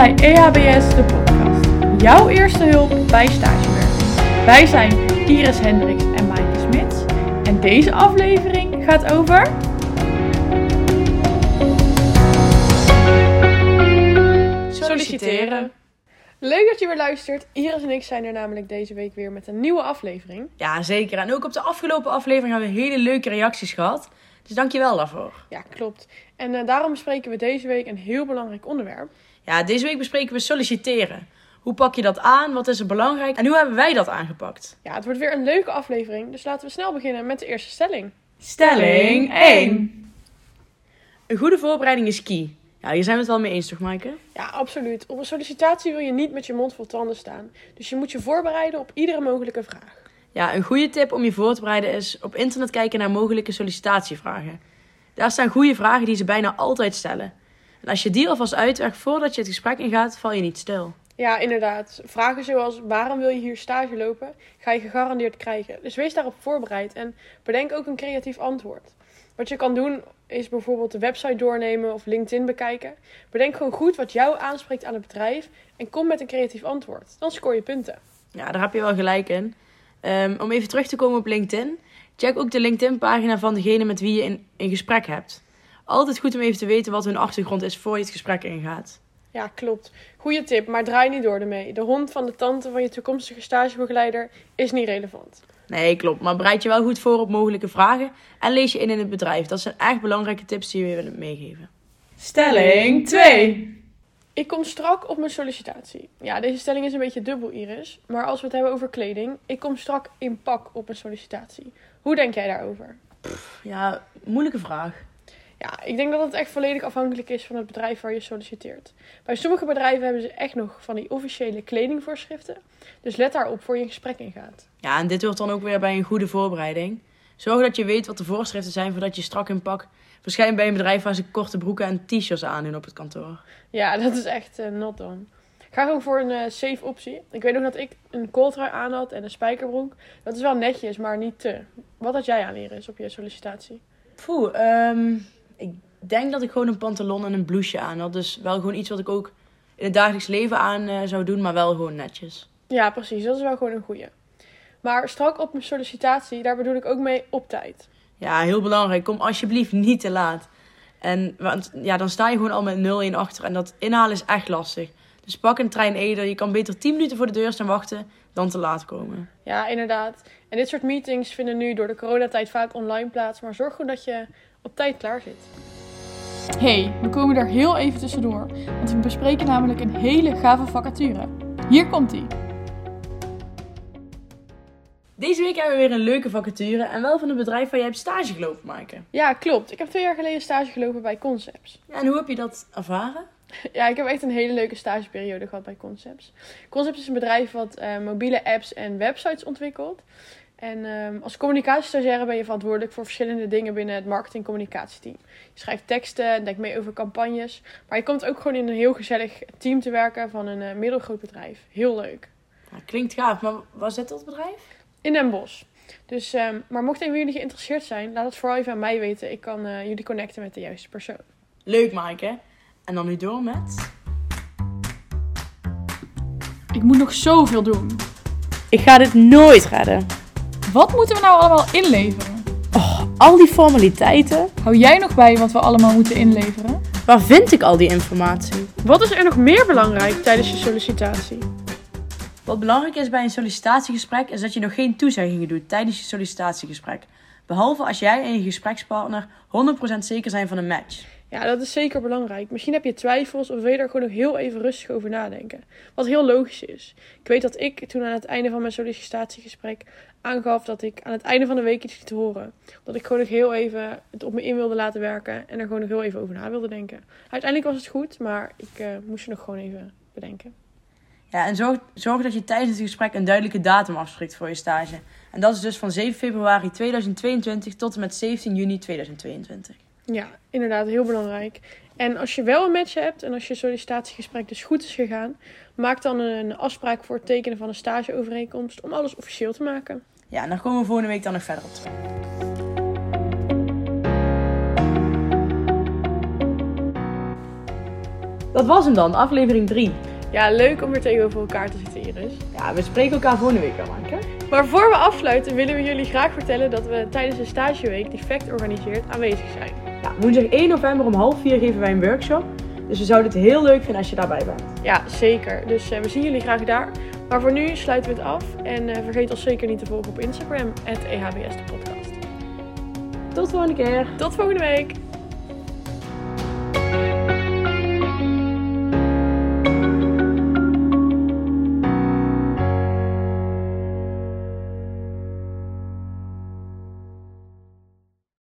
bij EHBS, de podcast. Jouw eerste hulp bij stagewerk. Wij zijn Iris Hendricks en Maaike Smits. En deze aflevering gaat over... Solliciteren. Leuk dat je weer luistert. Iris en ik zijn er namelijk deze week weer met een nieuwe aflevering. Ja, zeker. En ook op de afgelopen aflevering hebben we hele leuke reacties gehad. Dus dankjewel daarvoor. Ja, klopt. En eh, daarom bespreken we deze week een heel belangrijk onderwerp. Ja, deze week bespreken we solliciteren. Hoe pak je dat aan? Wat is er belangrijk? En hoe hebben wij dat aangepakt? Ja, het wordt weer een leuke aflevering, dus laten we snel beginnen met de eerste stelling. Stelling 1. Een goede voorbereiding is key. Ja, hier zijn we het wel mee eens, toch, Maaike? Ja, absoluut. Op een sollicitatie wil je niet met je mond vol tanden staan. Dus je moet je voorbereiden op iedere mogelijke vraag. Ja, een goede tip om je voor te bereiden is op internet kijken naar mogelijke sollicitatievragen. Daar staan goede vragen die ze bijna altijd stellen. En als je die alvast uitwerkt voordat je het gesprek ingaat, val je niet stil. Ja, inderdaad. Vragen zoals waarom wil je hier stage lopen, ga je gegarandeerd krijgen. Dus wees daarop voorbereid en bedenk ook een creatief antwoord. Wat je kan doen is bijvoorbeeld de website doornemen of LinkedIn bekijken. Bedenk gewoon goed wat jou aanspreekt aan het bedrijf en kom met een creatief antwoord. Dan scoor je punten. Ja, daar heb je wel gelijk in. Um, om even terug te komen op LinkedIn. Check ook de LinkedIn-pagina van degene met wie je in, in gesprek hebt. Altijd goed om even te weten wat hun achtergrond is voor je het gesprek ingaat. Ja, klopt. Goeie tip, maar draai niet door ermee. De hond van de tante van je toekomstige stagebegeleider is niet relevant. Nee, klopt. Maar bereid je wel goed voor op mogelijke vragen en lees je in in het bedrijf. Dat zijn echt belangrijke tips die we willen meegeven. Stelling 2. Ik kom strak op mijn sollicitatie. Ja, deze stelling is een beetje dubbel, Iris. Maar als we het hebben over kleding, ik kom strak in pak op mijn sollicitatie. Hoe denk jij daarover? Pff, ja, moeilijke vraag. Ja, ik denk dat het echt volledig afhankelijk is van het bedrijf waar je solliciteert. Bij sommige bedrijven hebben ze echt nog van die officiële kledingvoorschriften. Dus let daarop voor je een gesprek ingaat. Ja, en dit hoort dan ook weer bij een goede voorbereiding. Zorg dat je weet wat de voorschriften zijn voordat je strak in pak verschijnt bij een bedrijf waar ze korte broeken en t-shirts aandoen op het kantoor. Ja, dat is echt uh, not done. Ga gewoon voor een uh, safe optie. Ik weet nog dat ik een kooltrui aan had en een spijkerbroek. Dat is wel netjes, maar niet te. Wat had jij aan leren op je sollicitatie? Poeh, um, ik denk dat ik gewoon een pantalon en een blouseje aan had. Dus wel gewoon iets wat ik ook in het dagelijks leven aan uh, zou doen, maar wel gewoon netjes. Ja, precies. Dat is wel gewoon een goeie. Maar strak op mijn sollicitatie, daar bedoel ik ook mee op tijd. Ja, heel belangrijk. Kom alsjeblieft niet te laat. En want, ja, dan sta je gewoon al met 0-1 achter. En dat inhalen is echt lastig. Dus pak een trein eerder. Je kan beter 10 minuten voor de deur staan wachten dan te laat komen. Ja, inderdaad. En dit soort meetings vinden nu door de coronatijd vaak online plaats. Maar zorg gewoon dat je op tijd klaar zit. Hey, we komen er heel even tussendoor. Want we bespreken namelijk een hele gave vacature. Hier komt ie. Deze week hebben we weer een leuke vacature en wel van een bedrijf waar jij hebt stage gelopen, maken. Ja, klopt. Ik heb twee jaar geleden stage gelopen bij Concepts. Ja, en hoe heb je dat ervaren? Ja, ik heb echt een hele leuke stageperiode gehad bij Concepts. Concepts is een bedrijf wat uh, mobiele apps en websites ontwikkelt. En um, als communicatiestagiaire ben je verantwoordelijk voor verschillende dingen binnen het marketing-communicatieteam. Je schrijft teksten, denkt mee over campagnes. Maar je komt ook gewoon in een heel gezellig team te werken van een uh, middelgroot bedrijf. Heel leuk. Ja, klinkt gaaf, maar waar zit dat bedrijf? In Den Bosch. Dus, um, maar mochten jullie geïnteresseerd zijn, laat het vooral even aan mij weten. Ik kan uh, jullie connecten met de juiste persoon. Leuk, Maaike. En dan nu door met... Ik moet nog zoveel doen. Ik ga dit nooit redden. Wat moeten we nou allemaal inleveren? Oh, al die formaliteiten. Hou jij nog bij wat we allemaal moeten inleveren? Waar vind ik al die informatie? Wat is er nog meer belangrijk tijdens je sollicitatie? Wat belangrijk is bij een sollicitatiegesprek is dat je nog geen toezeggingen doet tijdens je sollicitatiegesprek. Behalve als jij en je gesprekspartner 100% zeker zijn van een match. Ja, dat is zeker belangrijk. Misschien heb je twijfels of wil je er gewoon nog heel even rustig over nadenken. Wat heel logisch is. Ik weet dat ik toen aan het einde van mijn sollicitatiegesprek aangaf dat ik aan het einde van de week iets liet horen. Dat ik gewoon nog heel even het op me in wilde laten werken en er gewoon nog heel even over na wilde denken. Uiteindelijk was het goed, maar ik uh, moest er nog gewoon even bedenken. Ja, en zorg, zorg dat je tijdens het gesprek een duidelijke datum afspreekt voor je stage. En dat is dus van 7 februari 2022 tot en met 17 juni 2022. Ja, inderdaad, heel belangrijk. En als je wel een match hebt en als je sollicitatiegesprek dus goed is gegaan, maak dan een afspraak voor het tekenen van een stageovereenkomst om alles officieel te maken. Ja, en daar komen we volgende week dan nog verder op terug. Dat was hem dan, aflevering 3. Ja, leuk om weer tegenover elkaar te zitten, Iris. Ja, we spreken elkaar volgende week al, Anke. Maar voor we afsluiten willen we jullie graag vertellen dat we tijdens de stageweek die FACT organiseert aanwezig zijn. Ja, woensdag 1 november om half 4 geven wij een workshop. Dus we zouden het heel leuk vinden als je daarbij bent. Ja, zeker. Dus eh, we zien jullie graag daar. Maar voor nu sluiten we het af. En eh, vergeet ons zeker niet te volgen op Instagram, EHBS de podcast. Tot de volgende keer. Tot volgende week!